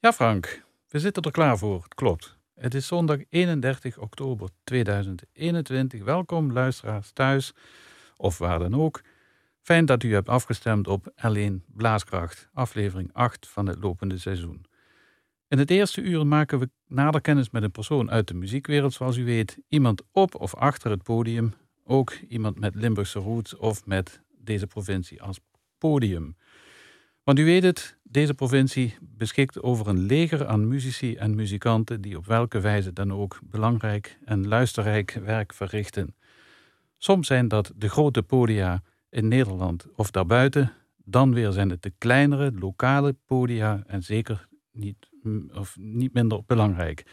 Ja, Frank, we zitten er klaar voor. Het klopt. Het is zondag 31 oktober 2021. Welkom, luisteraars thuis of waar dan ook. Fijn dat u hebt afgestemd op Alleen Blaaskracht, aflevering 8 van het lopende seizoen. In het eerste uur maken we nader kennis met een persoon uit de muziekwereld, zoals u weet. Iemand op of achter het podium, ook iemand met Limburgse roots of met deze provincie als podium. Want u weet het, deze provincie beschikt over een leger aan muzici en muzikanten die op welke wijze dan ook belangrijk en luisterrijk werk verrichten. Soms zijn dat de grote podia in Nederland of daarbuiten, dan weer zijn het de kleinere, lokale podia en zeker niet, of niet minder belangrijk.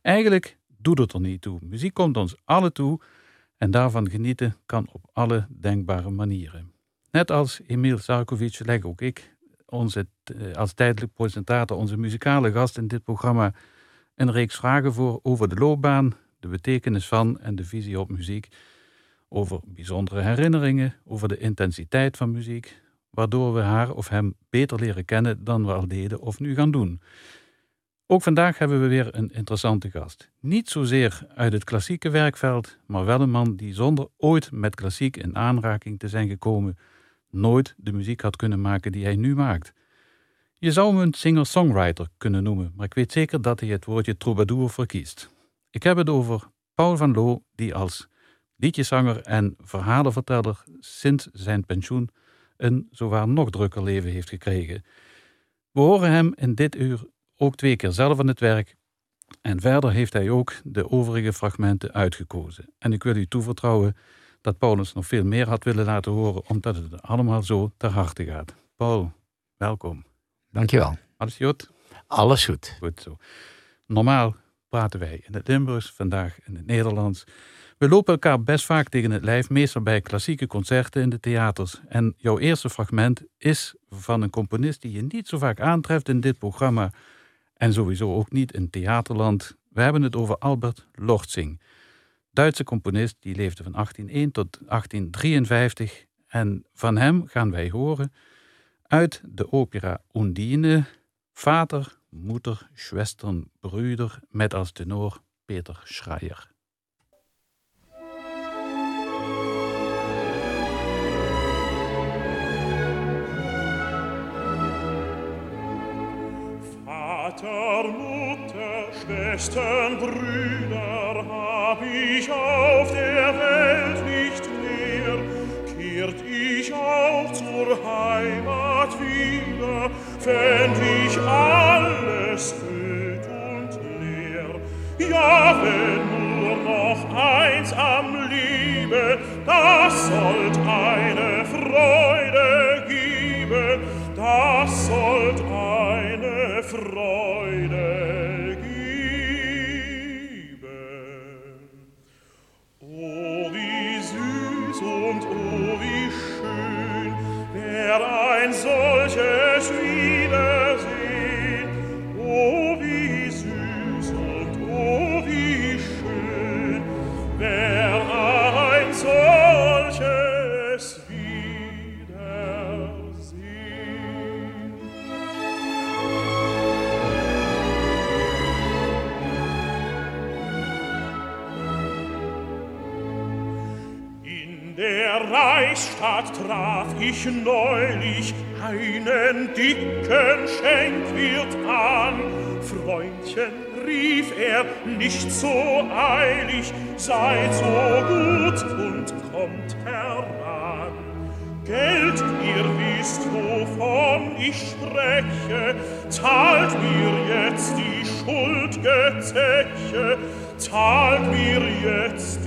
Eigenlijk doet het er niet toe. Muziek komt ons alle toe en daarvan genieten kan op alle denkbare manieren. Net als Emil Sarkovic leg ook ik onze, eh, als tijdelijk presentator onze muzikale gast in dit programma een reeks vragen voor over de loopbaan, de betekenis van en de visie op muziek, over bijzondere herinneringen, over de intensiteit van muziek, waardoor we haar of hem beter leren kennen dan we al deden of nu gaan doen. Ook vandaag hebben we weer een interessante gast. Niet zozeer uit het klassieke werkveld, maar wel een man die zonder ooit met klassiek in aanraking te zijn gekomen, nooit de muziek had kunnen maken die hij nu maakt. Je zou hem een singer-songwriter kunnen noemen, maar ik weet zeker dat hij het woordje troubadour verkiest. Ik heb het over Paul van Loo, die als liedjeszanger en verhalenverteller sinds zijn pensioen een zowaar nog drukker leven heeft gekregen. We horen hem in dit uur ook twee keer zelf aan het werk en verder heeft hij ook de overige fragmenten uitgekozen. En ik wil u toevertrouwen dat Paulus nog veel meer had willen laten horen, omdat het allemaal zo ter harte gaat. Paul, welkom. Dankjewel. Alles goed? Alles goed. Goed zo. Normaal praten wij in het Limburgs, vandaag in het Nederlands. We lopen elkaar best vaak tegen het lijf, meestal bij klassieke concerten in de theaters. En jouw eerste fragment is van een componist die je niet zo vaak aantreft in dit programma. En sowieso ook niet in theaterland. We hebben het over Albert Lortzing. Duitse componist, die leefde van 1801 tot 1853. En van hem gaan wij horen uit de opera Undine, Vater, Moeder, Schwestern, Brüder, met als tenor Peter Schreier. Vater, Mutter, Schwestern, Brüder, hab ich auf der Welt nicht mehr, kehrt ich auch zur Heimat wieder, fänd ich alles öd und leer. Ja, wenn nur noch eins am Liebe, das sollt eine Freude geben, das sollt eine Freude er ein Sohn. Reichsstadt traf ich neulich einen dicken Schenkwirt an. Freundchen, rief er, nicht so eilig, seid so gut und kommt heran. Geld, ihr wisst, wovon ich spreche, zahlt mir jetzt die schuld'ge Zeche, zahlt mir jetzt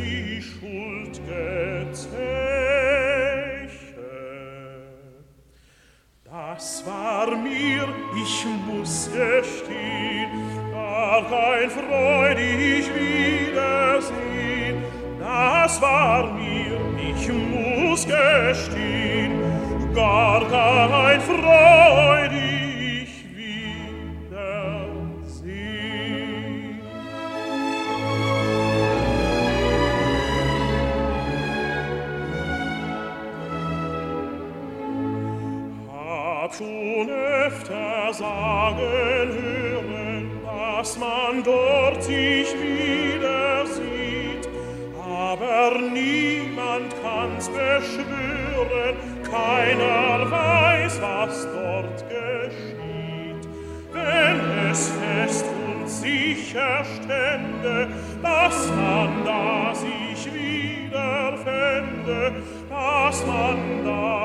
Sünde, dass man da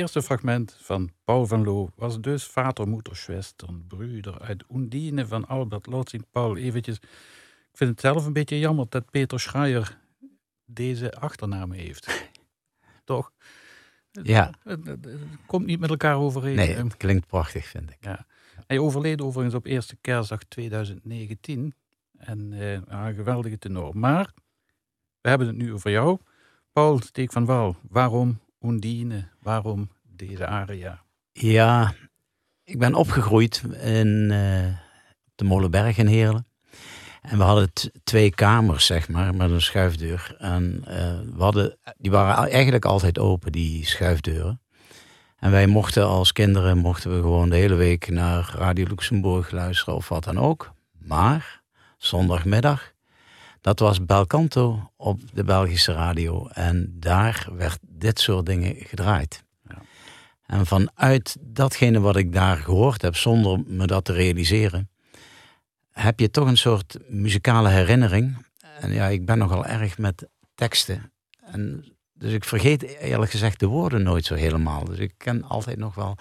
eerste fragment van Paul van Loo was dus Vater, Moeder, Schwestern, Brüder uit Undine van Albert Lotzing. Paul, eventjes. Ik vind het zelf een beetje jammer dat Peter Schreier deze achternaam heeft. Toch? Ja, Het, het- het komt niet met elkaar overeen. nee, het klinkt prachtig, vind ik. Ja. Hij overleed overigens op eerste kerstdag 2019. En eh, een geweldige tenor. Maar we hebben het nu over jou. Paul Steek van Wal, waarom Undine? Waarom deze aria? Ja, ik ben opgegroeid in eh, de Molenberg in Heerlen. En we hadden twee kamers, zeg maar, met een schuifdeur. En eh, we hadden, die waren eigenlijk altijd open, die schuifdeuren. En wij mochten als kinderen mochten we gewoon de hele week naar Radio Luxemburg luisteren of wat dan ook. Maar zondagmiddag, dat was Belcanto op de Belgische radio. En daar werd dit soort dingen gedraaid. En vanuit datgene wat ik daar gehoord heb, zonder me dat te realiseren, heb je toch een soort muzikale herinnering. En ja, ik ben nogal erg met teksten. En dus ik vergeet eerlijk gezegd de woorden nooit zo helemaal. Dus ik ken altijd nog wel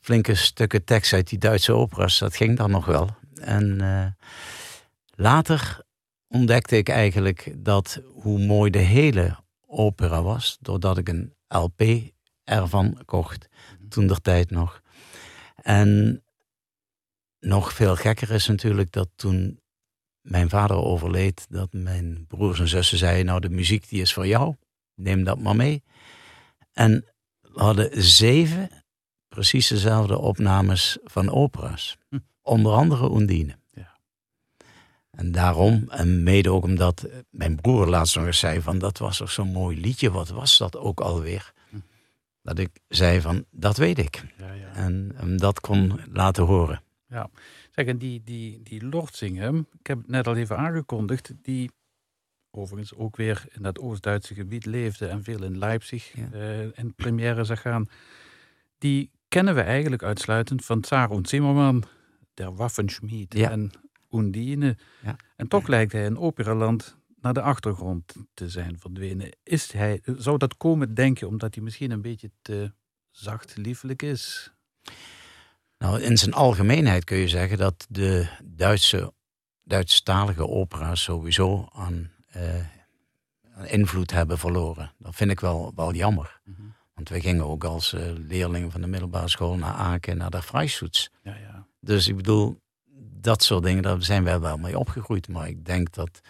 flinke stukken tekst uit die Duitse operas. Dat ging dan nog wel. En eh, later ontdekte ik eigenlijk dat hoe mooi de hele opera was, doordat ik een LP ervan kocht. Toen der tijd nog. En nog veel gekker is natuurlijk dat toen mijn vader overleed, dat mijn broers en zussen zeiden: Nou, de muziek die is voor jou, neem dat maar mee. En we hadden zeven precies dezelfde opnames van opera's. Hm. Onder andere Undine. Ja. En daarom, en mede ook omdat mijn broer laatst nog eens zei: van dat was toch zo'n mooi liedje, wat was dat ook alweer? Dat ik zei: van dat weet ik. Ja, ja. En hem dat kon laten horen. Zeg, en die, die, die Lortzingen, ik heb het net al even aangekondigd, die overigens ook weer in dat Oost-Duitse gebied leefde en veel in Leipzig Ja. eh, in première zag gaan. Die kennen we eigenlijk uitsluitend van Tsar und Zimmermann, Der Waffenschmied Ja. en Undine. Ja. En toch lijkt hij in operaland naar de achtergrond te zijn verdwenen. Is hij, zou dat komen, denk je, omdat hij misschien een beetje te zacht liefelijk is? Nou, in zijn algemeenheid kun je zeggen dat de Duitse, Duitsstalige opera's sowieso aan, eh, aan invloed hebben verloren. Dat vind ik wel, wel jammer. Want wij gingen ook als eh, leerlingen van de middelbare school naar Aken, naar de Freischutz. Ja, ja. Dus ik bedoel, dat soort dingen, daar zijn wij wel mee opgegroeid. Maar ik denk dat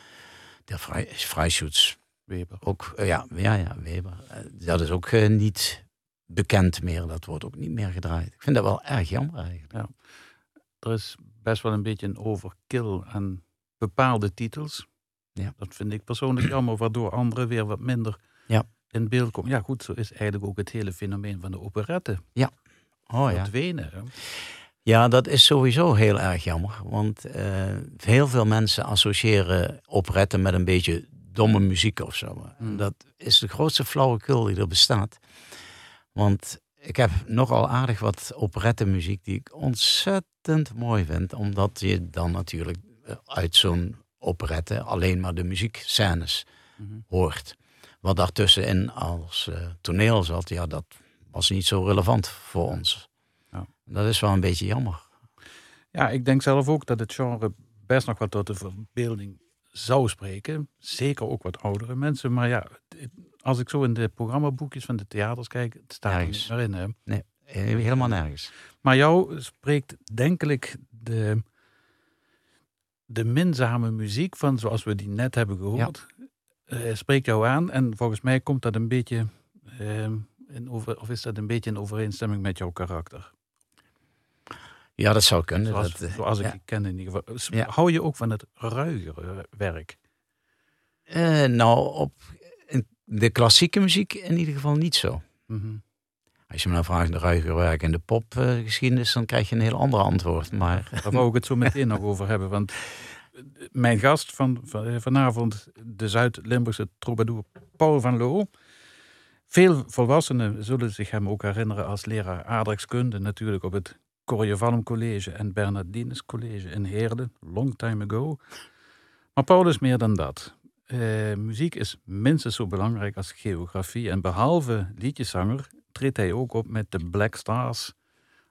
de Frei- Freischutz Weber. ook, eh, ja, ja, ja, Weber, eh, dat is ook eh, niet bekend meer. Dat wordt ook niet meer gedraaid. Ik vind dat wel erg jammer eigenlijk. er is best wel een beetje een overkill aan bepaalde titels. Ja. Dat vind ik persoonlijk jammer, waardoor anderen weer wat minder Ja. in beeld komen. Ja, goed, zo is eigenlijk ook het hele fenomeen van de operette Oh ja. verdwenen. hè. Ja, dat is sowieso heel erg jammer. Want eh, heel veel mensen associëren operetten met een beetje domme muziek of zo. Hmm. Dat is de grootste flauwekul die er bestaat. Want ik heb nogal aardig wat operettenmuziek die ik ontzettend mooi vind. Omdat je dan natuurlijk eh, uit zo'n operette alleen maar de muziekscènes Mhm. hoort. Wat daartussenin als eh, toneel zat, ja, dat was niet zo relevant voor ons. Dat is wel een beetje jammer. Ja, ik denk zelf ook dat het genre best nog wat tot de verbeelding zou spreken. Zeker ook wat oudere mensen. Maar ja, als ik zo in de programmaboekjes van de theaters kijk, het staat er Nergens. niet meer in. Hè? Nee, eh, helemaal nergens. Maar jou spreekt denkelijk de, de minzame muziek van zoals we die net hebben gehoord, eh, spreekt jou aan. En volgens mij komt dat een beetje, eh, in over, of is dat een beetje in overeenstemming met jouw karakter. Ja, dat zou kunnen. Zoals, dat, eh, zoals ik ja. ken in ieder geval. Hou je ook van het ruigere werk? Eh, nou, op in de klassieke muziek in ieder geval niet zo. Mhm. Als je me nou vraagt de ruiger werk en de popgeschiedenis, dan krijg je een heel ander antwoord. Maar Daar wou ik het zo meteen nog over hebben. Want mijn gast van, van eh, vanavond, de Zuid-Limburgse troubadour Paul van Loo. Veel volwassenen zullen zich hem ook herinneren als leraar aardrijkskunde. Natuurlijk op het Corrie College en Bernardinus College in Heerlen. Long time ago. Maar Paul is meer dan dat. Eh, muziek is minstens zo belangrijk als geografie. En behalve liedjeszanger treedt hij ook op met de Black Stars.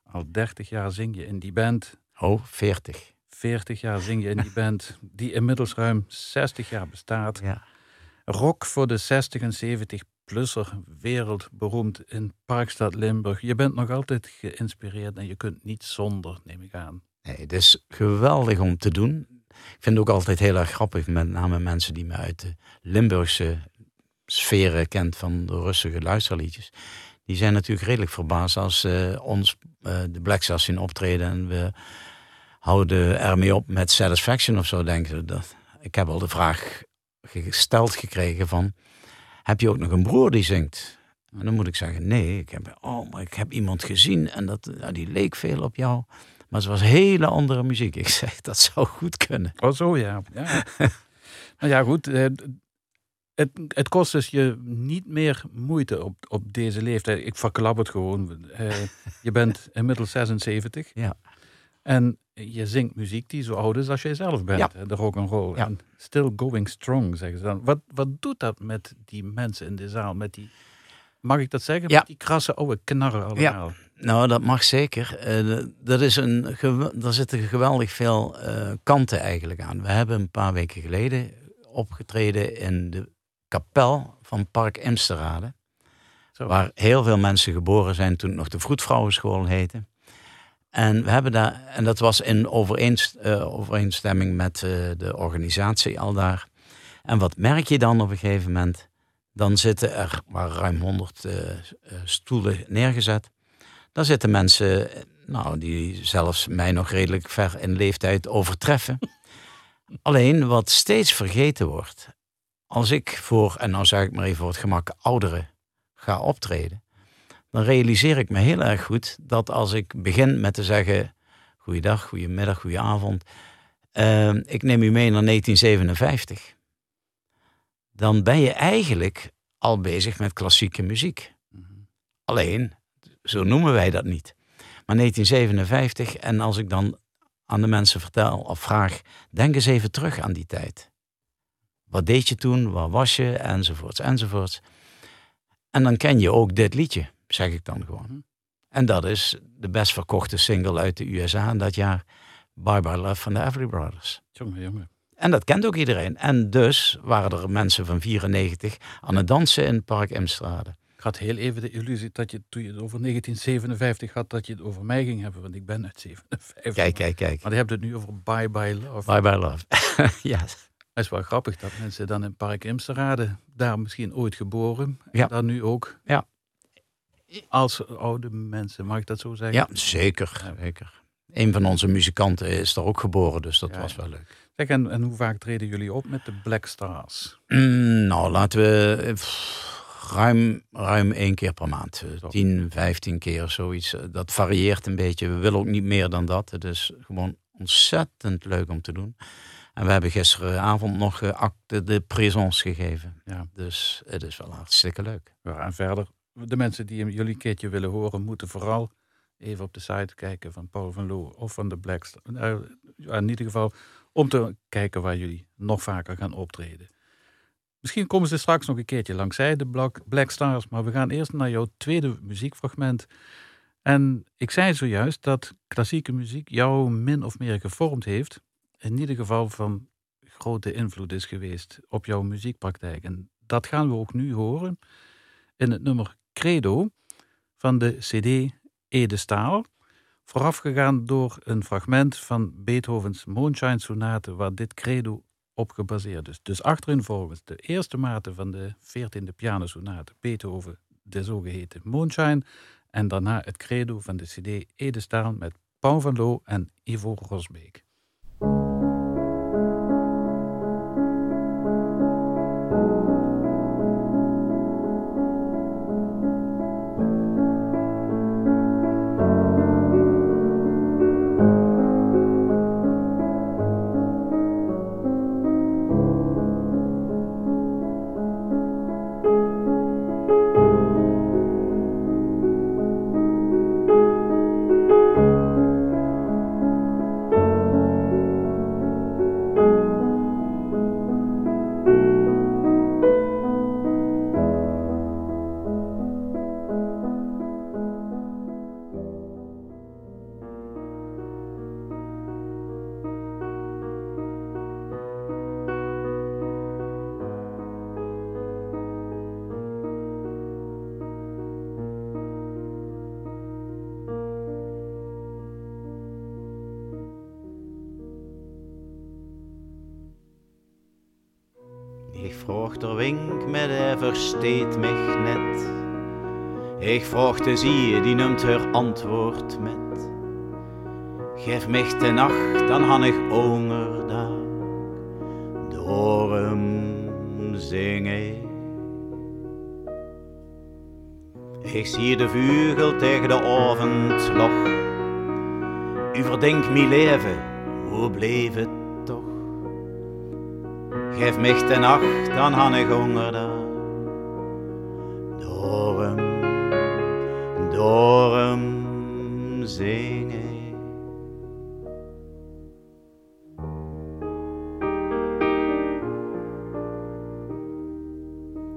Al 30 jaar zing je in die band. oh, 40. 40 jaar zing je in die band, die inmiddels ruim 60 jaar bestaat. Ja. Rock voor de 60 en 70 plusser, wereldberoemd in Parkstad Limburg. Je bent nog altijd geïnspireerd en je kunt niet zonder, neem ik aan. Nee, het is geweldig om te doen. Ik vind het ook altijd heel erg grappig, met name mensen die me uit de Limburgse sferen kent van de rustige luisterliedjes. Die zijn natuurlijk redelijk verbaasd als ze ons eh, de Black zien optreden en we houden ermee op met Satisfaction of zo, denken ze. Dat, ik heb al de vraag gesteld gekregen van, heb je ook nog een broer die zingt? En dan moet ik zeggen, nee, ik heb, oh, maar ik heb iemand gezien en dat, ja, die leek veel op jou. Maar het was hele andere muziek. Ik zeg, dat zou goed kunnen. Oh, zo ja. ja. nou ja, goed. eh, Het, het kost dus je niet meer moeite op, op deze leeftijd. Ik verklap het gewoon. Eh, je bent inmiddels 76. Ja. En je zingt muziek die zo oud is als jij zelf bent. Ja. De rock and roll. Ja. En still going strong, zeggen ze dan. Wat, wat doet dat met die mensen in de zaal? Met die, mag ik dat zeggen? Ja. Met die krasse oude knarren allemaal. Nou, dat mag zeker. Eh, dat is een, daar zitten geweldig veel eh, kanten eigenlijk aan. We hebben een paar weken geleden opgetreden in de kapel van Park Emsterade. Zo. Waar heel veel mensen geboren zijn toen het nog de Vroedvrouwenschool heette. En we hebben daar, en dat was in eh, overeenstemming met eh, de organisatie al daar. En wat merk je dan op een gegeven moment? Dan zitten er, waar ruim 100 eh, stoelen neergezet. Daar zitten mensen, nou, die zelfs mij nog redelijk ver in leeftijd overtreffen. Alleen wat steeds vergeten wordt, als ik voor, en nou zeg ik maar even voor het gemak, ouderen ga optreden, dan realiseer ik me heel erg goed dat als ik begin met te zeggen: Goeiedag, goedemiddag, goedenavond, eh, ik neem u mee naar 1957, dan ben je eigenlijk al bezig met klassieke muziek. Mhm. Alleen, zo noemen wij dat niet. Maar 1957, en als ik dan aan de mensen vertel of vraag, denk eens even terug aan die tijd. Wat deed je toen? Waar was je? Enzovoorts, enzovoorts. En dan ken je ook dit liedje, zeg ik dan gewoon. En dat is de best verkochte single uit de USA in dat jaar. Bye Bye Love van de Everly Brothers. Jongen, jongen. En dat kent ook iedereen. En dus waren er mensen van 94 aan het dansen in het Park Emstrade. Ik had heel even de illusie dat je toen je het over 1957 had, dat je het over mij ging hebben, want ik ben uit 57. Kijk, kijk, kijk. Maar je hebt het nu over Bye Bye Love. Bye Bye Love. ja, Het is wel grappig dat mensen dan in Park Imsterade, daar misschien ooit geboren, Ja. en dan nu ook. Ja. Als oude mensen, mag ik dat zo zeggen? ja zeker, zeker. Een van onze muzikanten is er ook geboren, dus dat Ja, was wel leuk. Zeg, en, en hoe vaak treden jullie op met de Black Stars? Mm, nou, laten we pff, ruim, ruim één keer per maand. Zo. 10, 15 keer zoiets. Eh, Dat varieert een beetje. We willen ook niet meer dan dat. Het is gewoon ontzettend leuk om te doen. En we hebben gisteravond nog eh, acte de présence gegeven. Ja. Dus het is wel hartstikke leuk. Ja, en verder, de mensen die jullie een keertje willen horen, moeten vooral even op de site kijken van Paul van Loo of van de Black. Nou, ja, in ieder geval om te kijken waar jullie nog vaker gaan optreden. Misschien komen ze straks nog een keertje langs zij, de Black Stars, maar we gaan eerst naar jouw tweede muziekfragment. En ik zei zojuist dat klassieke muziek jou min of meer gevormd heeft. in ieder geval van grote invloed is geweest op jouw muziekpraktijk. En dat gaan we ook nu horen in het nummer Credo van de CD Ede Staal. Voorafgegaan door een fragment van Beethovens Moonshine Sonate, waar dit credo op gebaseerd is. Dus achterin volgens de eerste mate van de 14e pianosonate Beethoven, de zogeheten Moonshine, en daarna het credo van de CD Ede Staal met Paul van Loo en Ivo Rosbeek. Vroeg der wink, met de versteet mich net. Ik vroeg de zie, die noemt haar antwoord met. Geef mich de nacht, dan han ik honger daar. Hem zing ik. Ik zie de vugel tegen de avondlog. U verdenkt mi leven, hoe bleef het Geef mich de nacht, dan han ik honger daar. Door hem zing ik.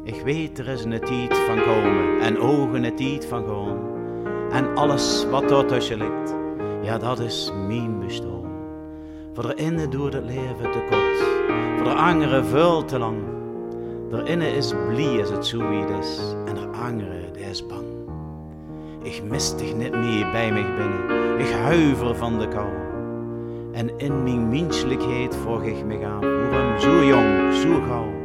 Ik weet er is een tijd van komen en ogen een tijd van gaan. En alles wat er tussen ligt, ja dat is mijn bestaan. Voor de ene doet het leven te kort voor de andere veel te lang. Der inne is blij als het zo is, en de andere die is bang. Ik mis dich niet meer bij mij binnen, ik huiver van de kou. En in mijn menselijkheid vroeg ik me af, waarom zo jong, zo gauw.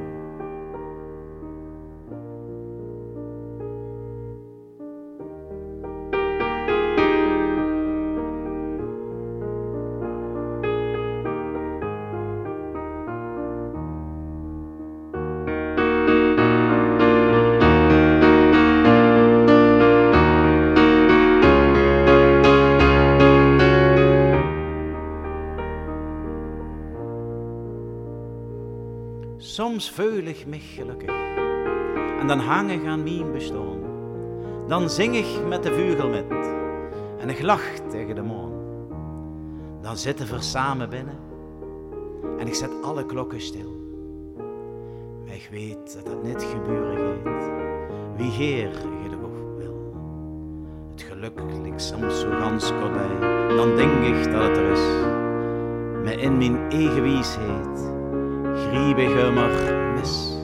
Soms veul mich gelukkig en dan hang ik aan mijn bestaan. Dan zing ik met de vugel met en ik lach tegen de maan. Dan zitten we samen binnen en ik zet alle klokken stil. Maar ik weet dat dat niet gebeuren gaat. Wie Heer gelukkig wil. Het geluk ligt soms zo gans voorbij, dan denk ik dat het er is. Maar in mijn eigen wiesheid griebige mis,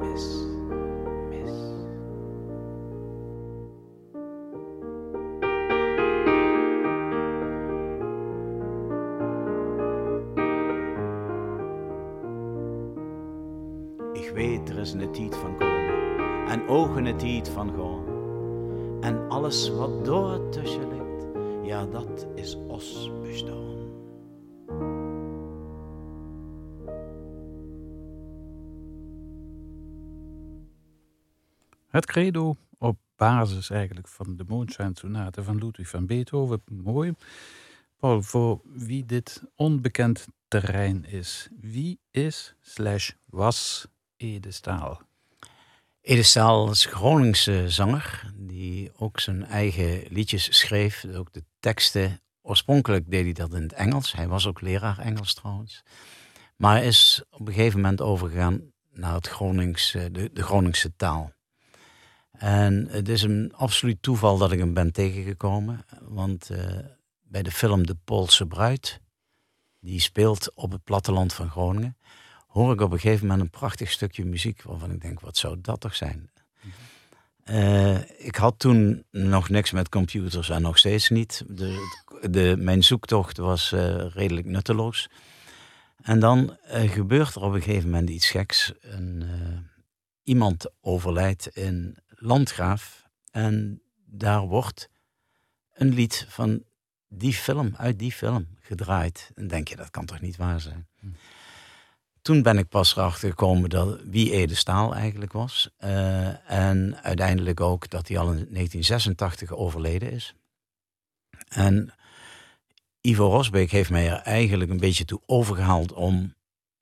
mis, mis. Ik weet er is een tijd van komen en ogen een tijd van gaan. En alles wat door tussen ligt, ja dat is os bestaan. Het credo op basis eigenlijk van de Moonshine Sonate van Ludwig van Beethoven. Mooi. Paul, voor wie dit onbekend terrein is, wie is slash was Ede Staal? Ede Staal is Groningse zanger die ook zijn eigen liedjes schreef, ook de teksten. Oorspronkelijk deed hij dat in het Engels. Hij was ook leraar Engels trouwens. Maar is op een gegeven moment overgegaan naar het Groningse, de, de Groningse taal. En het is een absoluut toeval dat ik hem ben tegengekomen. Want uh, bij de film De Poolse Bruid die speelt op het platteland van Groningen, hoor ik op een gegeven moment een prachtig stukje muziek waarvan ik denk, wat zou dat toch zijn? Eh, ik had toen nog niks met computers en nog steeds niet. De, de, mijn zoektocht was eh, redelijk nutteloos. En dan eh, gebeurt er op een gegeven moment iets geks. Een, iemand overlijdt in Landgraaf. En daar wordt een lied van die film, uit die film, gedraaid. En denk je, dat kan toch niet waar zijn? Hm. Toen ben ik pas erachter gekomen dat, wie Ede Staal eigenlijk was. Uh, en uiteindelijk ook dat hij al in 1986 overleden is. En Ivo Rosbeek heeft mij er eigenlijk een beetje toe overgehaald om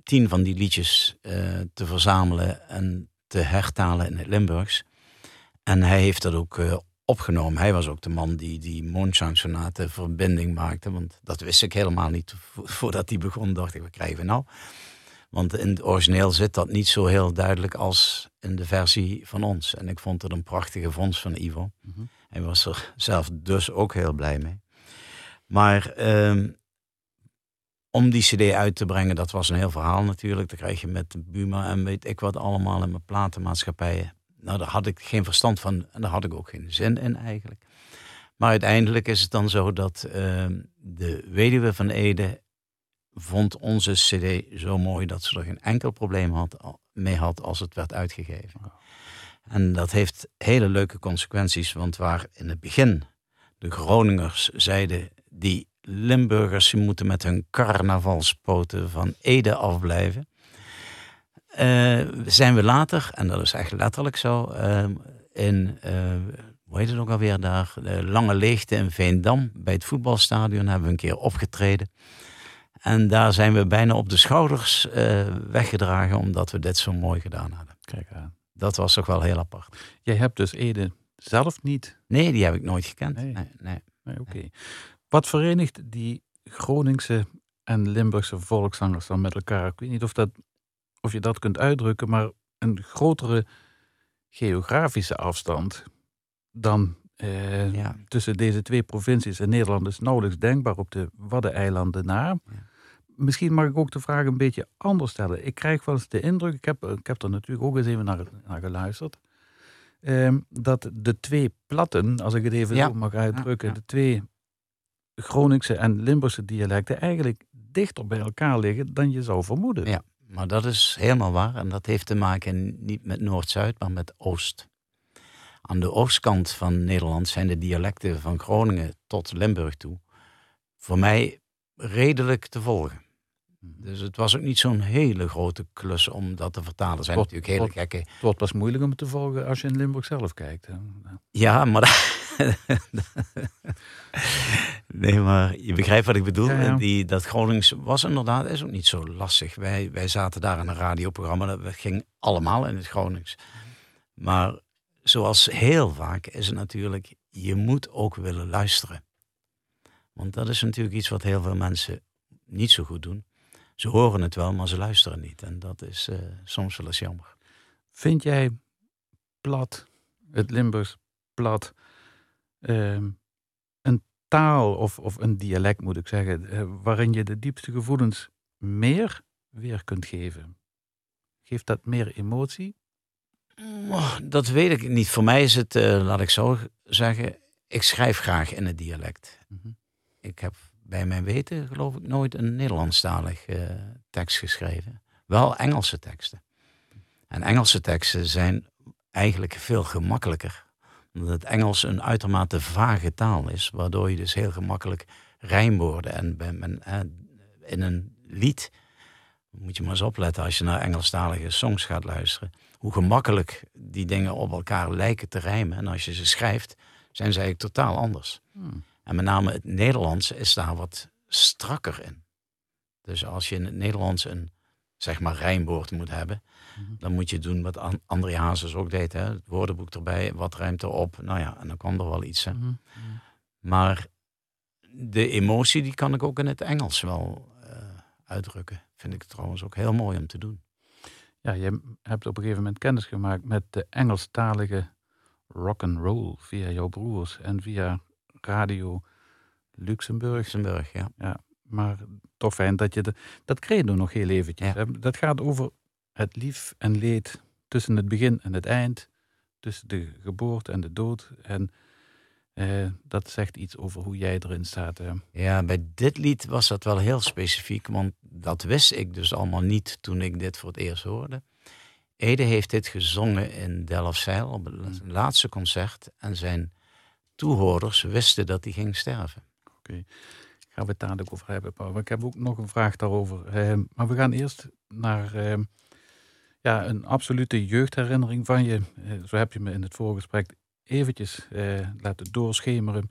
tien van die liedjes uh, te verzamelen en te hertalen in het Limburgs. En hij heeft dat ook uh, opgenomen. Hij was ook de man die die Moonshine Sonate verbinding maakte. Want dat wist ik helemaal niet. Voordat hij begon dacht ik, wat krijgen we nou? Want in het origineel zit dat niet zo heel duidelijk als in de versie van ons. En ik vond het een prachtige vondst van Ivo. Mm Hij was er zelf dus ook heel blij mee. Maar ehm, om die cd uit te brengen, dat was een heel verhaal natuurlijk. Dan krijg je met Buma en weet ik wat allemaal in mijn platenmaatschappijen. Nou, daar had ik geen verstand van en daar had ik ook geen zin in eigenlijk. Maar uiteindelijk is het dan zo dat ehm, de weduwe van Ede vond onze CD zo mooi dat ze er geen enkel probleem had, mee had als het werd uitgegeven. En dat heeft hele leuke consequenties, want waar in het begin de Groningers zeiden: die Limburgers moeten met hun carnavalspoten van Ede afblijven. Uh, zijn we later, en dat is echt letterlijk zo, uh, in, uh, hoe heet het ook alweer daar, de Lange Leegte in Veendam, bij het voetbalstadion, hebben we een keer opgetreden. En daar zijn we bijna op de schouders uh, weggedragen omdat we dit zo mooi gedaan hadden. Kijk aan. Dat was toch wel heel apart. Jij hebt dus Ede zelf niet? Nee, die heb ik nooit gekend. Nee, nee. nee. Oké. Wat verenigt die Groningse en Limburgse volkszangers dan met elkaar? Ik weet niet of, dat, of je dat kunt uitdrukken, maar een grotere geografische afstand dan eh, ja. tussen deze twee provincies in Nederland is nauwelijks denkbaar op de Waddeneilanden na. Ja misschien mag ik ook de vraag een beetje anders stellen. Ik krijg wel eens de indruk, ik heb, ik heb er natuurlijk ook eens even naar, naar geluisterd, ehm, dat de twee platten, als ik het even zo mag uitdrukken, de twee Groningse en Limburgse dialecten eigenlijk dichter bij elkaar liggen dan je zou vermoeden. Ja, maar dat is helemaal waar. En dat heeft te maken niet met Noord-Zuid, maar met Oost. Aan de oostkant van Nederland zijn de dialecten van Groningen tot Limburg toe voor mij redelijk te volgen. Dus het was ook niet zo'n hele grote klus om dat te vertalen. zijn natuurlijk hele tot, gekke... Het wordt pas moeilijk om te volgen als je in Limburg zelf kijkt. Ja, maar... nee, maar je begrijpt wat ik bedoel. Die, dat Gronings was inderdaad is ook niet zo lastig. Wij, wij zaten daar in een radioprogramma. Dat ging allemaal in het Gronings. Maar zoals heel vaak is het natuurlijk... Je moet ook willen luisteren. Want dat is natuurlijk iets wat heel veel mensen niet zo goed doen ze horen het wel, maar ze luisteren niet. En dat is uh, soms wel eens jammer. Vind jij plat, het Limburgs plat, uh, een taal of, of een dialect moet ik zeggen, uh, waarin je de diepste gevoelens meer weer kunt geven? Geeft dat meer emotie? Oh, dat weet ik niet. Voor mij is het, uh, laat ik zo zeggen, ik schrijf graag in het dialect. Mm -hmm. Ik heb bij mijn weten, geloof ik, nooit een Nederlandstalig uh, tekst geschreven. Wel Engelse teksten. En Engelse teksten zijn eigenlijk veel gemakkelijker. Omdat het Engels een uitermate vage taal is, waardoor je dus heel gemakkelijk rijmwoorden en ben, uh, in een lied moet je maar eens opletten als je naar Engelstalige songs gaat luisteren. Hoe gemakkelijk die dingen op elkaar lijken te rijmen. En als je ze schrijft, zijn ze eigenlijk totaal anders. Hmm. En met name het Nederlands is daar wat strakker in. Dus als je in het Nederlands een zeg maar rijmwoord moet hebben, mhm. dan moet je doen wat André Hazes ook deed. Hè? Het woordenboek erbij, wat rijmt erop? Nou ja, en dan kwam er wel iets. Hè? Mhm. Maar de emotie die kan ik ook in het Engels wel uh, uitdrukken. Vind ik trouwens ook heel mooi om te doen. Ja, je hebt op een gegeven moment kennis gemaakt met de Engelstalige rock and roll via jouw broers en via Radio Luxemburg. Luxemburg, ja. ja. maar toch fijn dat je de, dat credo nog heel eventjes. Ja. Dat gaat over het lief en leed tussen het begin en het eind, tussen de geboorte en de dood. En eh, dat zegt iets over hoe jij erin staat. hè. Ja, bij dit lied was dat wel heel specifiek, want dat wist ik dus allemaal niet toen ik dit voor het eerst hoorde. Ede heeft dit gezongen in Delfzijl op het Hmm. laatste concert en zijn toehoorders wisten dat hij ging sterven. Gaan we het dadelijk over hebben, Paul. Ik heb ook nog een vraag daarover. Eh, maar we gaan eerst naar eh, ja, een absolute jeugdherinnering van je. Eh, zo heb je me in het voorgesprek eventjes laten doorschemeren.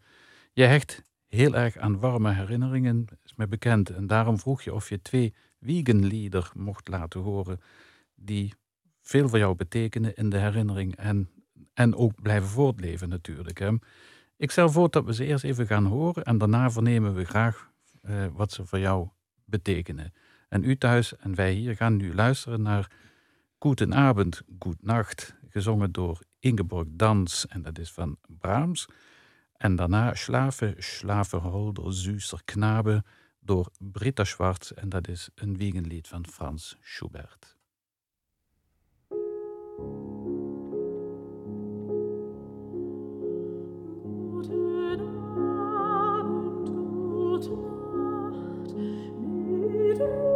Je hecht heel erg aan warme herinneringen, is me bekend. En daarom vroeg je of je twee Wiegenlieder mocht laten horen... die veel voor jou betekenen in de herinnering... en, en ook blijven voortleven natuurlijk. Hè. Ik stel voor dat we ze eerst even gaan horen en daarna vernemen we graag eh, wat ze voor jou betekenen. En u thuis en wij hier gaan nu luisteren naar Goedenavond, Goednacht, gezongen door Ingeborg Dans en dat is van Brahms. En daarna Schlafe, Schlafeholder, Süßer Knabe door Britta Schwarz en dat is een wiegenlied van Frans Schubert. Tod macht mit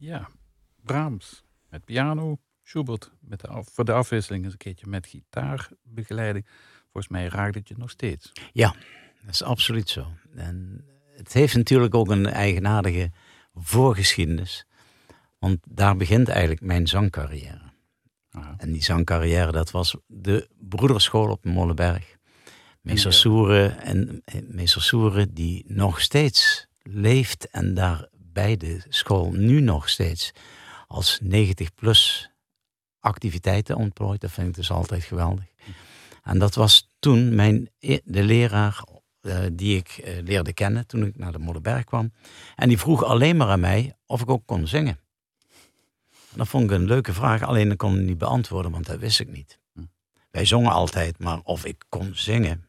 Ja, Brahms met piano, Schubert met de af- voor de afwisseling eens een keertje met gitaarbegeleiding. Volgens mij raakt het je nog steeds. Dat is absoluut zo. En het heeft natuurlijk ook een eigenaardige voorgeschiedenis. Want daar begint eigenlijk mijn zangcarrière. Ah, En die zangcarrière, dat was de broederschool op Molenberg. Meester Ja. Soeren en eh, meester Soeren die nog steeds leeft en daar bij de school nu nog steeds als 90 plus activiteiten ontplooit. Dat vind ik dus altijd geweldig. En dat was toen mijn, e- de leraar eh, die ik eh, leerde kennen toen ik naar de Molenberg kwam. En die vroeg alleen maar aan mij of ik ook kon zingen. En dat vond ik een leuke vraag, alleen ik kon hem niet beantwoorden, want dat wist ik niet. Hm. Wij zongen altijd, maar of ik kon zingen.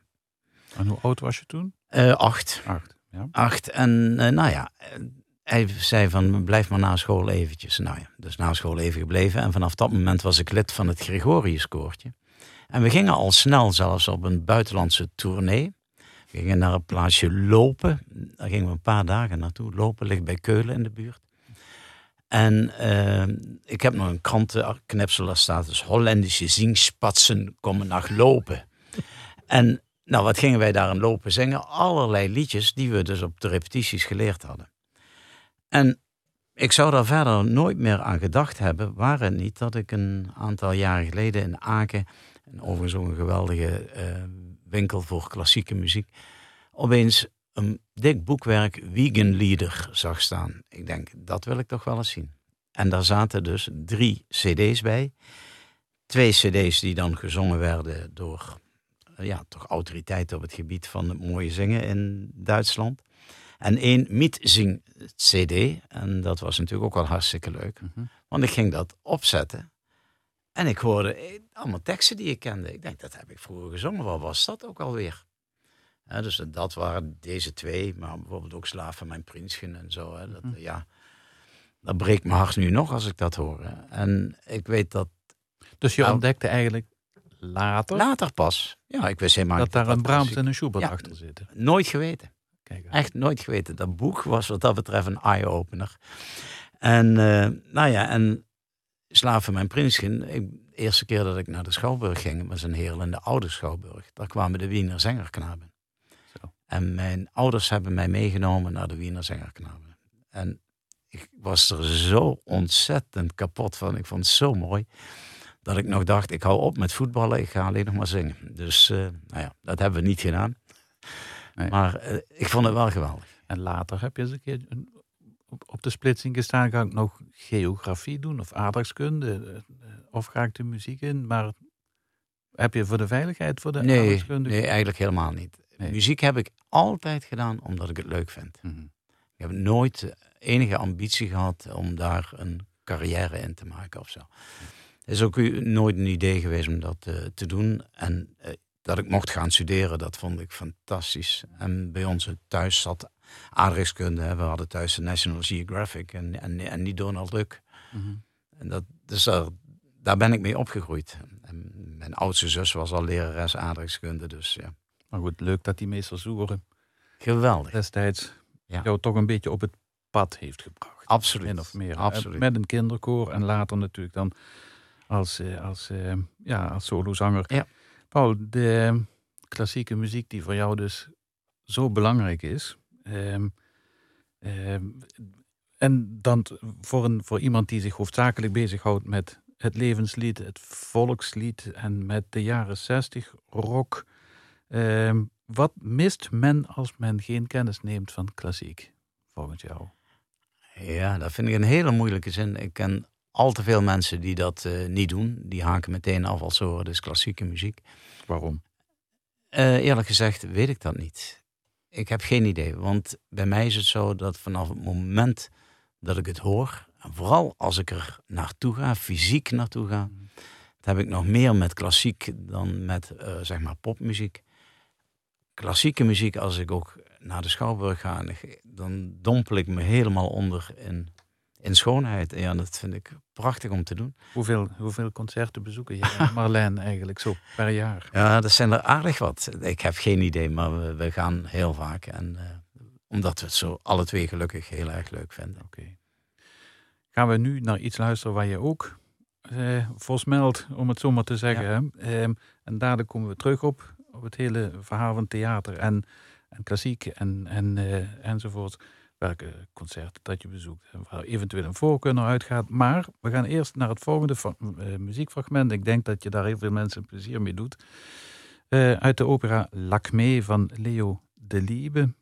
En hoe oud was je toen? Eh, acht. Acht. Ja. Acht. En nou ja, hij zei van blijf maar na school eventjes. Nou ja, dus na school even gebleven. En vanaf dat moment was ik lid van het Gregoriuskoortje. En we gingen al snel zelfs op een buitenlandse tournee. We gingen naar een plaatsje Lopen. Daar gingen we een paar dagen naartoe. Lopen ligt bij Keulen in de buurt. En eh, ik heb nog een krantenknipsel, daar staat dus Hollandische zingspatsen komen naar Lopen. En nou, wat gingen wij daar aan lopen zingen? Allerlei liedjes die we dus op de repetities geleerd hadden. En ik zou daar verder nooit meer aan gedacht hebben, waar het niet dat ik een aantal jaren geleden in Aken, en overigens ook een geweldige eh, winkel voor klassieke muziek, opeens een dik boekwerk Wiegenlieder zag staan. Ik denk, dat wil ik toch wel eens zien. En daar zaten dus drie cd's bij. Twee cd's die dan gezongen werden door ja, toch autoriteiten op het gebied van het mooie zingen in Duitsland. En één Mietzing CD. En dat was natuurlijk ook wel hartstikke leuk. Mhm. Want ik ging dat opzetten. En ik hoorde eh, allemaal teksten die ik kende. Ik denk, dat heb ik vroeger gezongen. Wat was dat ook alweer? Dus dat waren deze twee. Maar bijvoorbeeld ook Slaaf van mijn Prinsjen en zo. Hè, dat, Mhm. ja, dat breekt mijn hart nu nog als ik dat hoor. En ik weet dat Dus je Nou. ontdekte eigenlijk later later pas. Ja, ik wist helemaal dat niet daar een Brahms en een Schubert Ja. achter zitten. Nooit geweten. Kijk, Echt nooit geweten. Dat boek was wat dat betreft een eye-opener. En eh, nou ja, en Slaven mijn Prinsjen. Ik, de eerste keer dat ik naar de Schouwburg ging, was een heel in de oude Schouwburg. Daar kwamen de Wiener Zengerknaben. Zo. En mijn ouders hebben mij meegenomen naar de Wiener Zengerknaben. En ik was er zo ontzettend kapot van. Ik vond het zo mooi. Dat ik nog dacht, ik hou op met voetballen, ik ga alleen nog maar zingen. Dus eh, nou ja, dat hebben we niet gedaan. Nee. Maar eh, ik vond het wel geweldig. En later heb je eens een keer op, op de splitsing gestaan. Ga ik nog geografie doen of aardrijkskunde? eh, eh, Of ga ik de muziek in? Maar heb je voor de veiligheid voor de Nee, aardrijkskunde? nee, eigenlijk helemaal niet. Nee. Muziek heb ik altijd gedaan omdat ik het leuk vind. Mhm. Ik heb nooit enige ambitie gehad om daar een carrière in te maken of zo. Het is ook nooit een idee geweest om dat te doen. En dat ik mocht gaan studeren, dat vond ik fantastisch. En bij ons thuis zat aardrijkskunde. hè. We hadden thuis de National Geographic en, en, en niet Donald Duck. Mhm. En dat, dus daar, daar ben ik mee opgegroeid. En mijn oudste zus was al lerares aardrijkskunde, dus ja. Maar goed, leuk dat die meester Soeren Geweldig. destijds Ja. jou toch een beetje op het pad heeft gebracht. Absoluut. Min of meer. Absoluut. Met een kinderkoor en later natuurlijk dan als, eh, als, eh, ja, als solozanger. Ja. Paul, de klassieke muziek die voor jou dus zo belangrijk is. ehm, ehm, en dan voor, een, voor iemand die zich hoofdzakelijk bezighoudt met het levenslied, het volkslied en met de jaren 60 rock. ehm, wat mist men als men geen kennis neemt van klassiek, volgens jou? Ja, dat vind ik een hele moeilijke zin. Ik ken al te veel mensen die dat eh, niet doen. Die haken meteen af als ze horen, dus klassieke muziek. Waarom? Eh, eerlijk gezegd weet ik dat niet. Ik heb geen idee, want bij mij is het zo dat vanaf het moment dat ik het hoor, en vooral als ik er naartoe ga, fysiek naartoe ga, Mhm. dat heb ik nog meer met klassiek dan met eh, zeg maar popmuziek. Klassieke muziek, als ik ook naar de Schouwburg ga, dan dompel ik me helemaal onder in, in schoonheid. En ja, dat vind ik prachtig om te doen. Hoeveel, hoeveel concerten bezoeken jij en Marlijn eigenlijk zo per jaar? Ja, dat zijn er aardig wat. Ik heb geen idee, maar we, we gaan heel vaak. En eh, omdat we het zo alle twee gelukkig heel erg leuk vinden. Oké. gaan we nu naar iets luisteren waar je ook eh, voorsmelt, om het zo maar te zeggen. Hè? Ehm, en dadelijk komen we terug op, op het hele verhaal van theater en, en klassiek en, en, eh, enzovoort. Welke concerten dat je bezoekt en waar eventueel een voorkeur naar uitgaat. Maar we gaan eerst naar het volgende eh, muziekfragment. Ik denk dat je daar heel veel mensen plezier mee doet. Eh, uit de opera Lacmé van Leo de Liebe.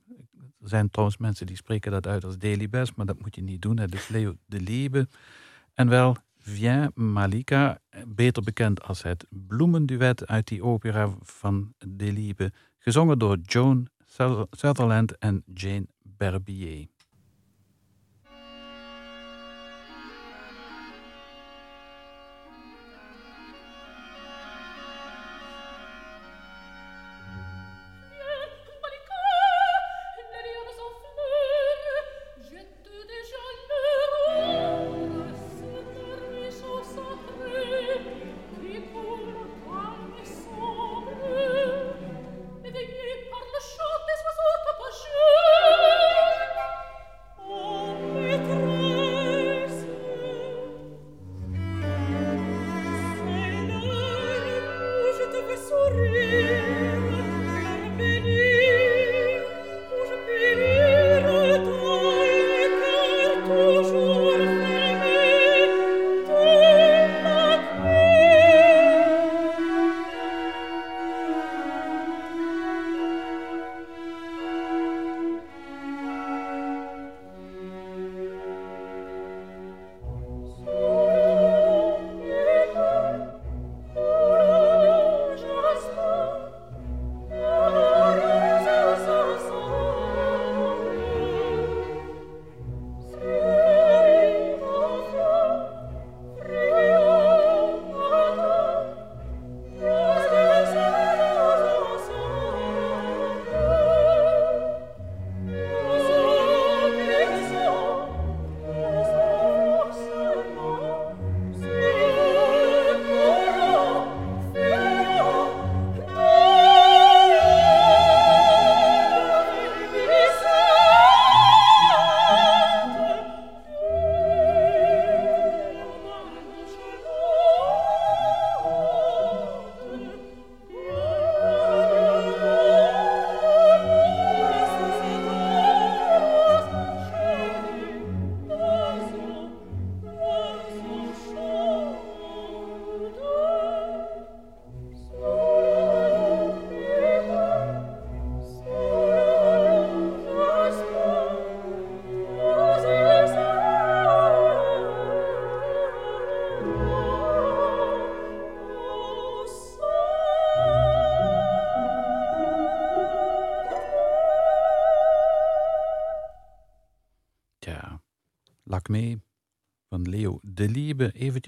Er zijn trouwens mensen die spreken dat uit als Delibes, maar dat moet je niet doen. Het is Leo de Liebe. En wel Viens Malika, beter bekend als het bloemenduet uit die opera van de Liebe, gezongen door Joan Sutherland en Jane Barbier.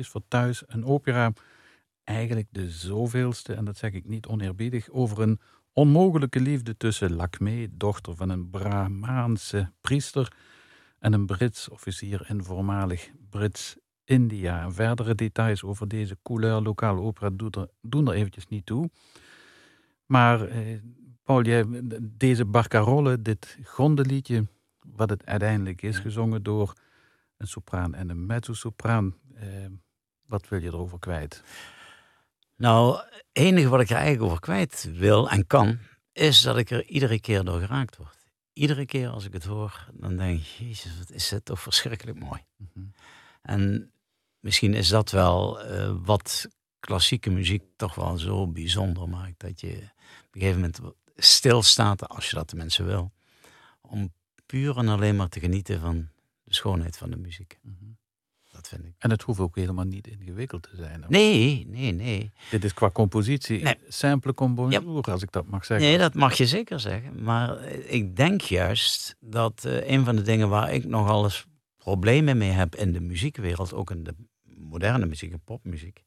Voor thuis. Een opera, eigenlijk de zoveelste, en dat zeg ik niet oneerbiedig, over een onmogelijke liefde tussen Lacmé, dochter van een Brahmaanse priester, en een Brits officier in voormalig Brits-India. Verdere details over deze couleur lokale opera doen er, doen er eventjes niet toe. Maar eh, Paul, jij, deze barcarolle, dit grondenliedje, wat het uiteindelijk is, gezongen door een sopraan en een mezzo-sopraan. Eh, wat wil je erover kwijt? Nou, het enige wat ik er eigenlijk over kwijt wil en kan, is dat ik er iedere keer door geraakt word. Iedere keer als ik het hoor, dan denk ik, jezus, wat is het toch verschrikkelijk mooi. Mhm. En misschien is dat wel eh, wat klassieke muziek toch wel zo bijzonder maakt. Dat je op een gegeven moment stilstaat, als je dat de mensen wil. Om puur en alleen maar te genieten van de schoonheid van de muziek. Mhm. Dat vind ik. En het hoeft ook helemaal niet ingewikkeld te zijn. Nee, nee, nee. Dit is qua compositie Nee. simple comme bonjour, als ik dat mag zeggen. Nee, dat mag je zeker zeggen. Maar eh, ik denk juist dat eh, een van de dingen waar ik nogal eens problemen mee heb in de muziekwereld, ook in de moderne muziek en popmuziek.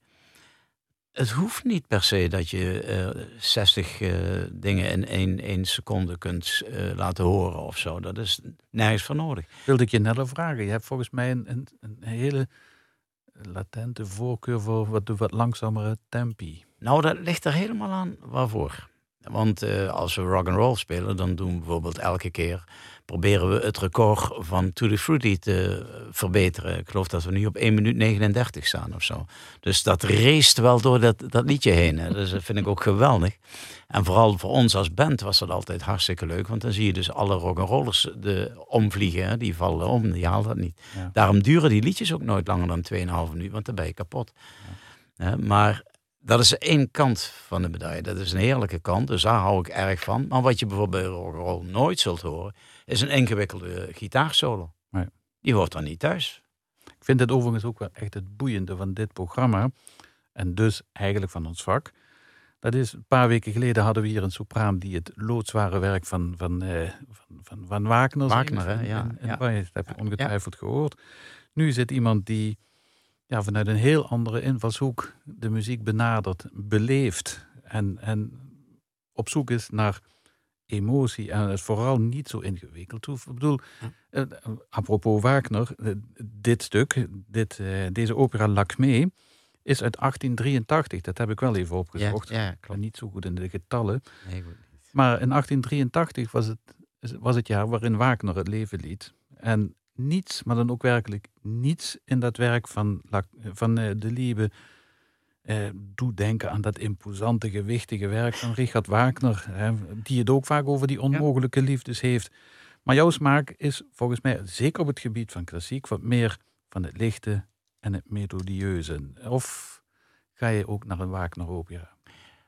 Het hoeft niet per se dat je eh 60 eh, dingen in één, één seconde kunt eh, laten horen of zo. Dat is nergens voor nodig. Wilde ik je net vragen. Je hebt volgens mij een, een, een hele latente voorkeur voor wat, wat langzamere tempi. Nou, dat ligt er helemaal aan waarvoor. Want als we rock and roll spelen, dan doen we bijvoorbeeld elke keer proberen we het record van Tutti Frutti te verbeteren. Ik geloof dat we nu op 1 minuut 39 staan of zo. Dus dat race wel door dat, dat liedje heen. Hè. Dus dat vind ik ook geweldig. En vooral voor ons als band was dat altijd hartstikke leuk. Want dan zie je dus alle rock'n'rollers de omvliegen. Hè. Die vallen om, die halen dat niet. Ja. Daarom duren die liedjes ook nooit langer dan 2,5 minuut. Want dan ben je kapot. Maar dat is één kant van de medaille. Dat is een heerlijke kant. Dus daar hou ik erg van. Maar wat je bijvoorbeeld bij rock'n'roll nooit zult horen... is een ingewikkelde gitaarsolo. Nee. Die hoort dan niet thuis. Ik vind het overigens ook wel echt het boeiende van dit programma. En dus eigenlijk van ons vak. Dat is, een paar weken geleden hadden we hier een sopraan die het loodzware werk van, van, eh, van, van, van Wagner. Wagner, hè? Ja, In- in ja. Dat heb je ongetwijfeld gehoord. Nu zit iemand die ja, vanuit een heel andere invalshoek de muziek benadert, beleeft. En, en op zoek is naar emotie en het vooral niet zo ingewikkeld hoeft. Ik bedoel, eh, apropos Wagner, eh, dit stuk, dit, eh, deze opera Lakmé, is uit 1883. Dat heb ik wel even Ja, opgezocht. ja klopt. niet zo goed in de getallen. Nee, goed. Maar in 1883 was het, was het jaar waarin Wagner het leven liet. En niets, maar dan ook werkelijk niets in dat werk van, van eh, de Liebe eh, doet denken aan dat imposante, gewichtige werk van Richard Wagner. Hè, die het ook vaak over die onmogelijke liefdes heeft. Maar jouw smaak is volgens mij, zeker op het gebied van klassiek, wat meer van het lichte en het melodieuze. Of ga je ook naar een Wagner opera?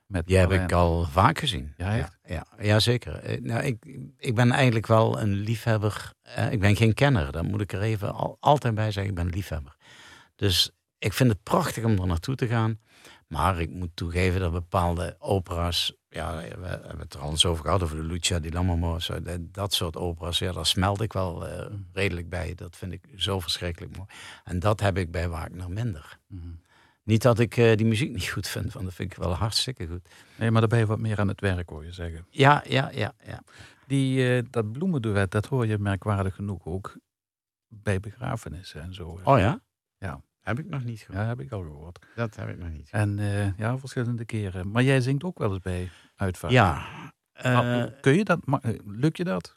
Met Die heb ik al vaak gezien. Ja, echt? Ja, ja, ja, zeker. Eh, Nou, ik, ik ben eigenlijk wel een liefhebber. Eh, ik ben geen kenner, dat moet ik er even al, altijd bij zeggen. Ik ben een liefhebber. Dus ik vind het prachtig om er naartoe te gaan. Maar ik moet toegeven dat bepaalde opera's... Ja, we hebben het er al eens over gehad, over de Lucia di Lammermoor. zo, Dat, soort opera's, ja, daar smelt ik wel eh, redelijk bij. Dat vind ik zo verschrikkelijk mooi. En dat heb ik bij Wagner minder. Mhm. Niet dat ik eh, die muziek niet goed vind, want dat vind ik wel hartstikke goed. Nee, maar daar ben je wat meer aan het werk, hoor je zeggen. Ja, ja, ja, ja. Die, eh, dat bloemenduet, dat hoor je merkwaardig genoeg ook bij begrafenissen en zo. Oh ja? Ja. Heb ik nog niet gehoord. Ja, heb ik al gehoord. Dat heb ik nog niet. En eh, ja, verschillende keren. Maar jij zingt ook wel eens bij uitvaart. Ja. Eh, kun je dat? eh, Lukt je dat?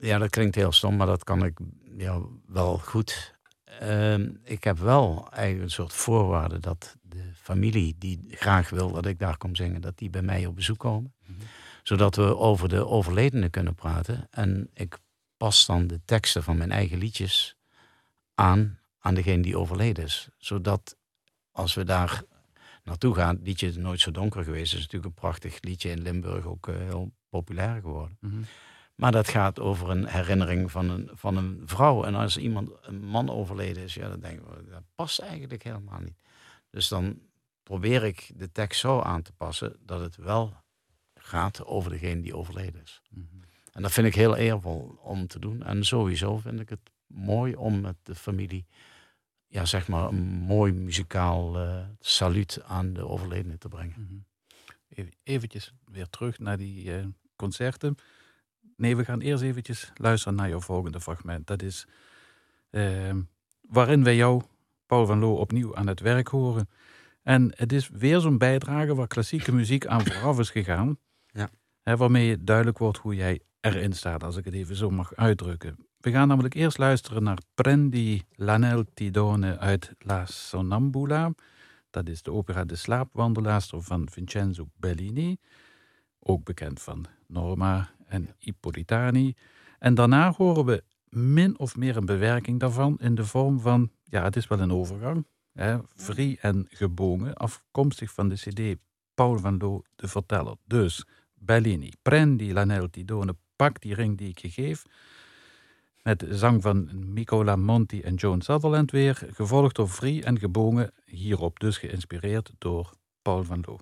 ja, dat klinkt heel stom, maar dat kan ik ja, wel goed. Ehm, ik heb wel eigenlijk een soort voorwaarde dat de familie die graag wil dat ik daar kom zingen, dat die bij mij op bezoek komen. Mhm. Zodat we over de overledene kunnen praten. En ik pas dan de teksten van mijn eigen liedjes aan aan degene die overleden is. Zodat als we daar naartoe gaan, het liedje is nooit zo donker geweest. Het is natuurlijk een prachtig liedje in Limburg, ook eh, heel populair geworden. Mhm. Maar dat gaat over een herinnering van een, van een vrouw. En als iemand, een man overleden is, ja, dan denken we, dat past eigenlijk helemaal niet. Dus dan probeer ik de tekst zo aan te passen dat het wel gaat over degene die overleden is. Mhm. En dat vind ik heel eervol om te doen. En sowieso vind ik het mooi om met de familie, ja, zeg maar, een mooi muzikaal eh saluut aan de overledene te brengen. Mhm. Even, eventjes weer terug naar die eh, concerten. Nee, we gaan eerst eventjes luisteren naar jouw volgende fragment. Dat is ehm, waarin wij jou, Paul van Loo, opnieuw aan het werk horen. En het is weer zo'n bijdrage waar klassieke muziek aan vooraf is gegaan. Ja. Hè, waarmee duidelijk wordt hoe jij erin staat, als ik het even zo mag uitdrukken. We gaan namelijk eerst luisteren naar Prendi l'anel Tidone uit La Sonnambula. Dat is de opera De Slaapwandelaarster van Vincenzo Bellini. Ook bekend van Norma en Ippolitani. En daarna horen we min of meer een bewerking daarvan in de vorm van, ja, het is wel een overgang. Hè, Vrij en gebogen, afkomstig van de CD Paul van Loo, de verteller. Dus Bellini, prendi l'anel Tidone, pak die ring die ik je geef. Met zang van Nicola Monti en Joan Sutherland weer, gevolgd door Vrij en gebogen, hierop dus geïnspireerd door Paul van Loo.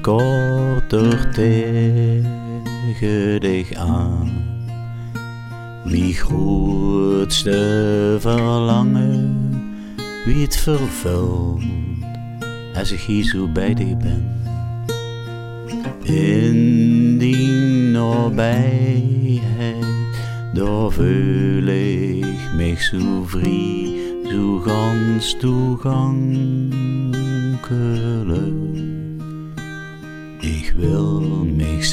Korter tegen dich aan. Mijn grootste verlangen, wie het vervult, als ik hier zo bij dich ben. In die nabijheid, daar voel ik mich zo vrij, zo gans toegankelijk.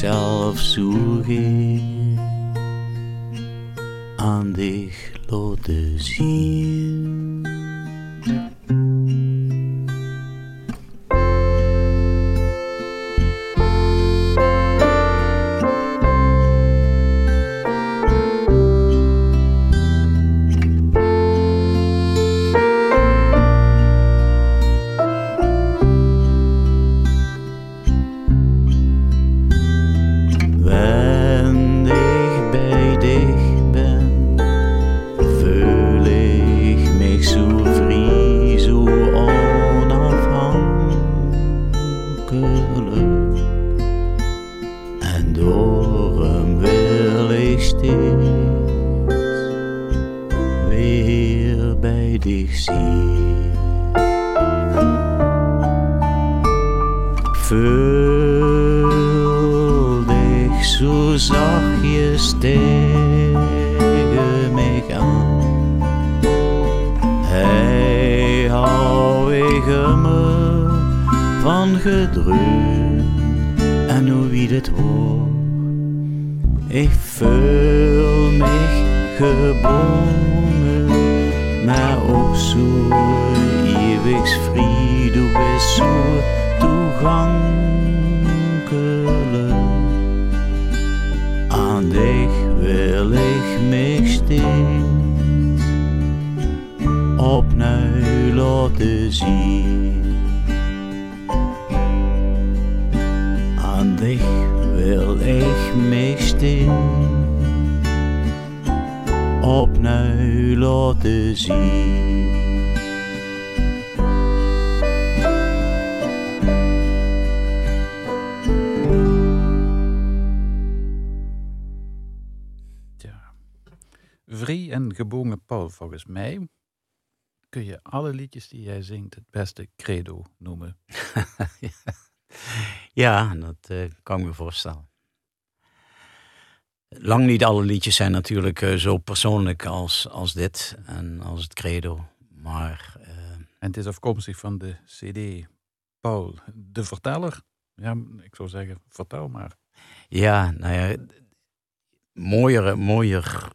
Mijzelf zoeken aan dich laten zien. Opnieuw laten zien. Tja. Vrij en gebogen Paul, volgens mij kun je alle liedjes die jij zingt het beste credo noemen. Ja, dat eh, kan ik me voorstellen. Lang niet alle liedjes zijn natuurlijk eh, zo persoonlijk als, als dit en als het credo. Maar eh, En het is afkomstig van de CD Paul, de verteller. Ja, ik zou zeggen, vertel maar. ja, nou ja, mooier, mooier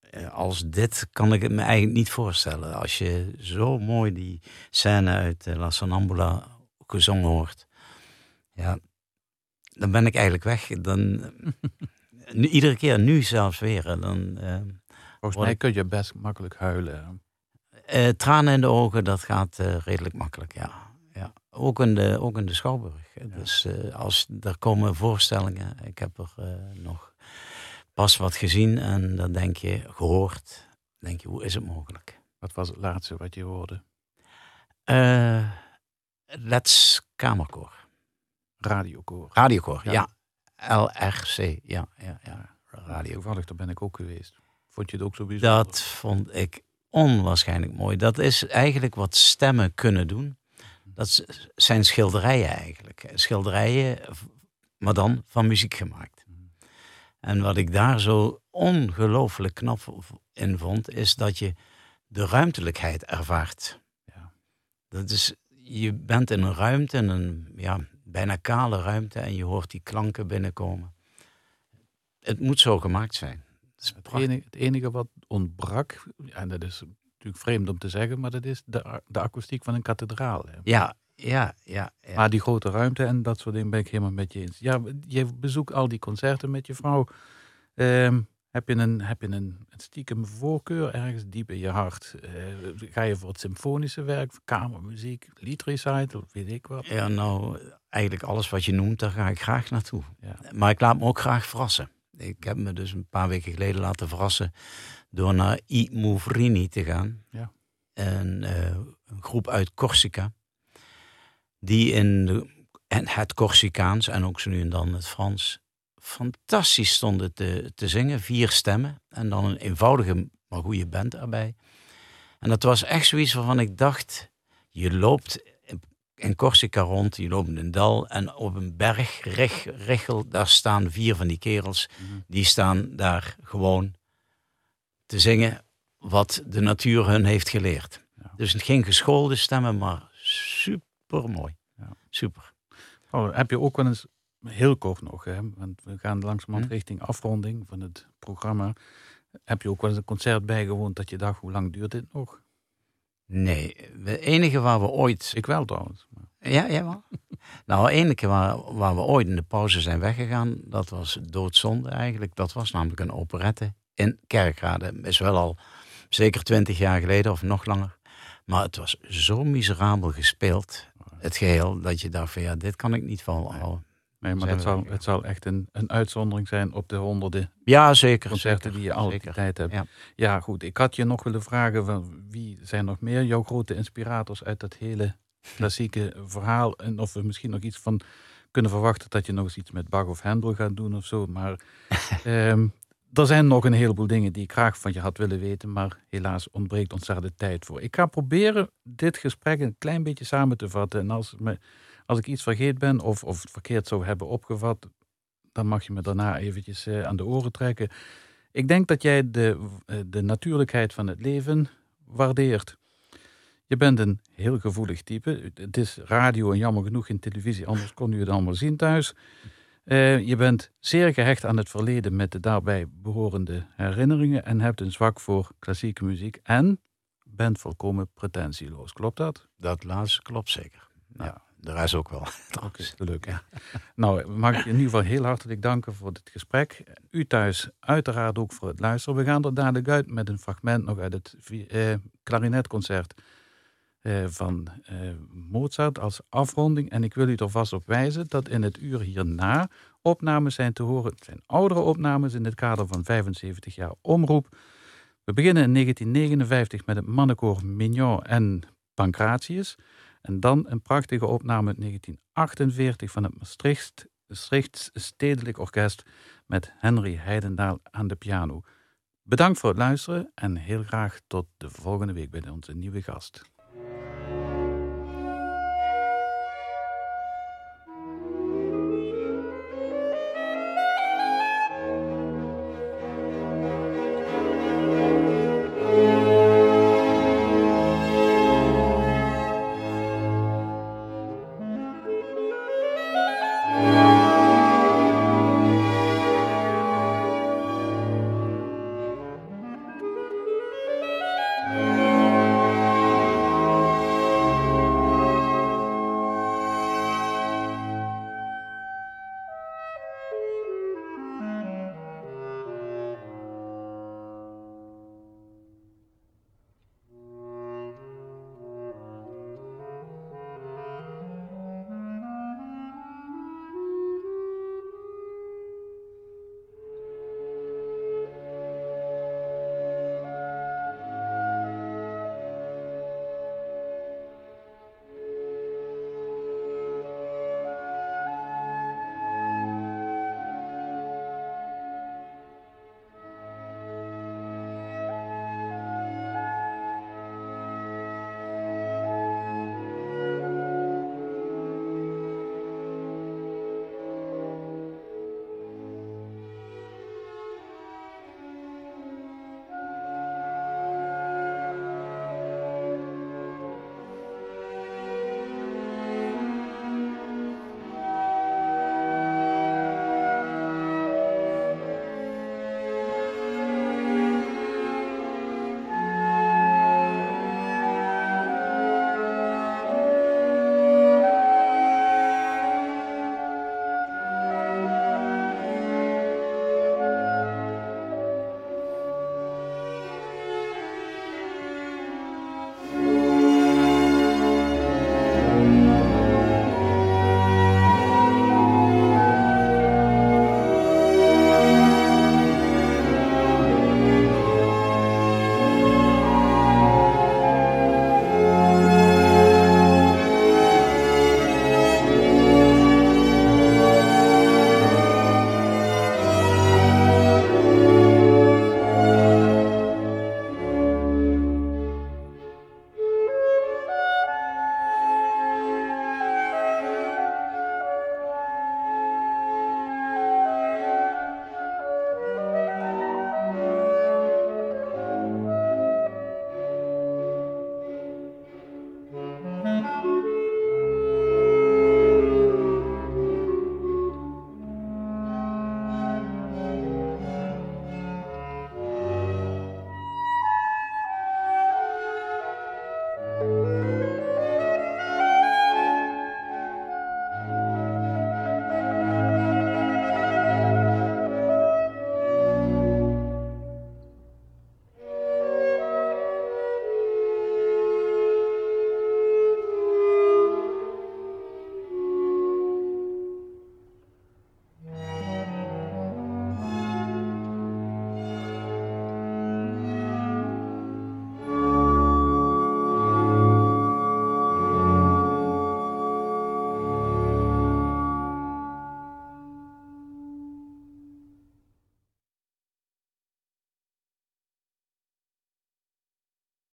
eh, als dit kan ik het me eigenlijk niet voorstellen. Als je zo mooi die scène uit La Sonambula gezongen hoort. Ja, dan ben ik eigenlijk weg. Dan, nu, iedere keer, nu zelfs weer. Dan, eh, Volgens mij kun je best makkelijk huilen. eh, tranen in de ogen, dat gaat eh, redelijk makkelijk, ja. ja. Ook, in de, ook in de Schouwburg. Ja. Dus als er komen voorstellingen, ik heb er nog pas wat gezien en dan denk je, gehoord, denk je, hoe is het mogelijk? Wat was het laatste wat je hoorde? Let's Kamerkoor. Radiokoor. Radiokoor, Ja. ja. LRC, ja, ja, ja. Radio. Toevallig, daar ben ik ook geweest. Vond je het ook zo bijzonder? Dat vond ik onwaarschijnlijk mooi. Dat is eigenlijk wat stemmen kunnen doen. Dat zijn schilderijen eigenlijk. Schilderijen, maar dan van muziek gemaakt. En wat ik daar zo ongelooflijk knap in vond, is dat je de ruimtelijkheid ervaart. Ja. Dat is, je bent in een ruimte, in een ja, bijna kale ruimte, en je hoort die klanken binnenkomen. Het moet zo gemaakt zijn. Het Het enige, het enige wat ontbrak, en dat is natuurlijk vreemd om te zeggen, maar dat is de, de akoestiek van een kathedraal. Hè. Ja, ja, ja. ja. Maar die grote ruimte en dat soort dingen ben ik helemaal met je eens. Ja, je bezoekt al die concerten met je vrouw. Ehm, heb je, een, heb je een, een stiekem voorkeur ergens diep in je hart? Eh, ga je voor het symfonische werk, kamermuziek, liedrecital, weet ik wat? Ja, nou, eigenlijk alles wat je noemt, daar ga ik graag naartoe. Ja. Maar ik laat me ook graag verrassen. Ik heb me dus een paar weken geleden laten verrassen door naar I Movrini te gaan. Ja. Een, eh, een groep uit Corsica. Die in de, En het Corsicaans en ook zo nu en dan het Frans. Fantastisch stonden te, te zingen. Vier stemmen. En dan een eenvoudige, maar goede band erbij. En dat was echt zoiets waarvan ik dacht... Je loopt in Corsica rond, je loopt in een dal... en op een berg, richel, daar staan vier van die kerels. Die staan daar gewoon te zingen wat de natuur hun heeft geleerd. Ja. Dus geen geschoolde stemmen, maar super mooi. Ja. Super. Oh, heb je ook wel eens, heel kort nog, hè, want we gaan langzamerhand Hm. richting afronding van het programma. Heb je ook wel eens een concert bijgewoond dat je dacht, hoe lang duurt dit nog? Nee, het enige waar we ooit... Ik wel trouwens. Ja, jawel. nou, het enige waar, waar we ooit in de pauze zijn weggegaan, dat was doodzonde eigenlijk. Dat was namelijk een operette in Kerkrade. Is wel al zeker twintig jaar geleden of nog langer. Maar het was zo miserabel gespeeld, het geheel, dat je dacht van ja, dit kan ik niet volhouden. Nee, maar dat zal, het zal echt een, een uitzondering zijn op de honderden Ja, zeker. concerten zeker, die je al die zeker. tijd hebt. Ja. Ja. goed. Ik had je nog willen vragen, van wie zijn nog meer jouw grote inspirators uit dat hele klassieke verhaal? En of we misschien nog iets van kunnen verwachten dat je nog eens iets met Bach of Handel gaat doen of zo. Maar ehm, er zijn nog een heleboel dingen die ik graag van je had willen weten, maar helaas ontbreekt ons daar de tijd voor. Ik ga proberen dit gesprek een klein beetje samen te vatten. En als, me, als ik iets vergeet ben of, of het verkeerd zou hebben opgevat, dan mag je me daarna eventjes eh, aan de oren trekken. Ik denk dat jij de, eh, de natuurlijkheid van het leven waardeert. Je bent een heel gevoelig type. Het is radio en jammer genoeg geen televisie, anders kon u het allemaal zien thuis. Eh, je bent zeer gehecht aan het verleden met de daarbij behorende herinneringen en hebt een zwak voor klassieke muziek en bent volkomen pretentieloos. Klopt dat? Dat laatste klopt zeker. Ja, Ja. De rest ook wel. Oké, trouwens. gelukkig. Nou, mag ik je in ieder geval heel hartelijk danken voor dit gesprek. U thuis uiteraard ook voor het luisteren. We gaan er dadelijk uit met een fragment nog uit het eh, klarinetconcert eh, van eh, Mozart als afronding. En ik wil u er vast op wijzen dat in het uur hierna opnames zijn te horen. Het zijn oudere opnames in het kader van 75 jaar omroep. We beginnen in 1959 met het mannenkoor Mignon en Pancratius. En dan een prachtige opname uit 1948 van het Maastricht, Maastrichts Stedelijk Orkest met Henry Heidendaal aan de piano. Bedankt voor het luisteren en heel graag tot de volgende week bij onze nieuwe gast.